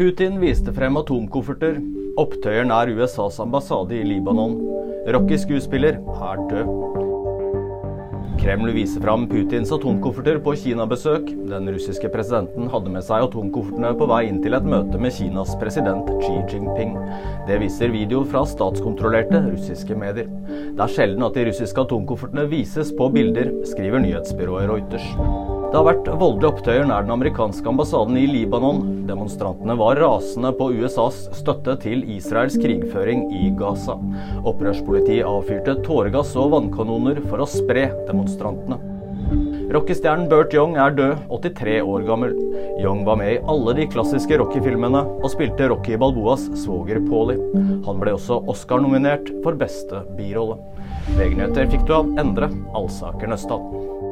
Putin viste frem atomkofferter. Opptøyer nær USAs ambassade i Libanon. Rocky-skuespiller er død. Kreml viser fram Putins atomkofferter på Kina-besøk. Den russiske presidenten hadde med seg atomkoffertene på vei inn til et møte med Kinas president Xi Jinping. Det viser video fra statskontrollerte russiske medier. Det er sjelden at de russiske atomkoffertene vises på bilder, skriver nyhetsbyrået Reuters. Det har vært voldelige opptøyer nær den amerikanske ambassaden i Libanon. Demonstrantene var rasende på USAs støtte til Israels krigføring i Gaza. Opprørspolitiet avfyrte tåregass og vannkanoner for å spre demonstrantene. Rockestjernen Burt Young er død, 83 år gammel. Young var med i alle de klassiske Rocky-filmene og spilte Rocky Balboas svoger Paulie. Han ble også Oscar-nominert for beste birolle. VG-nyheter fikk du av Endre Alsaker Nøstad.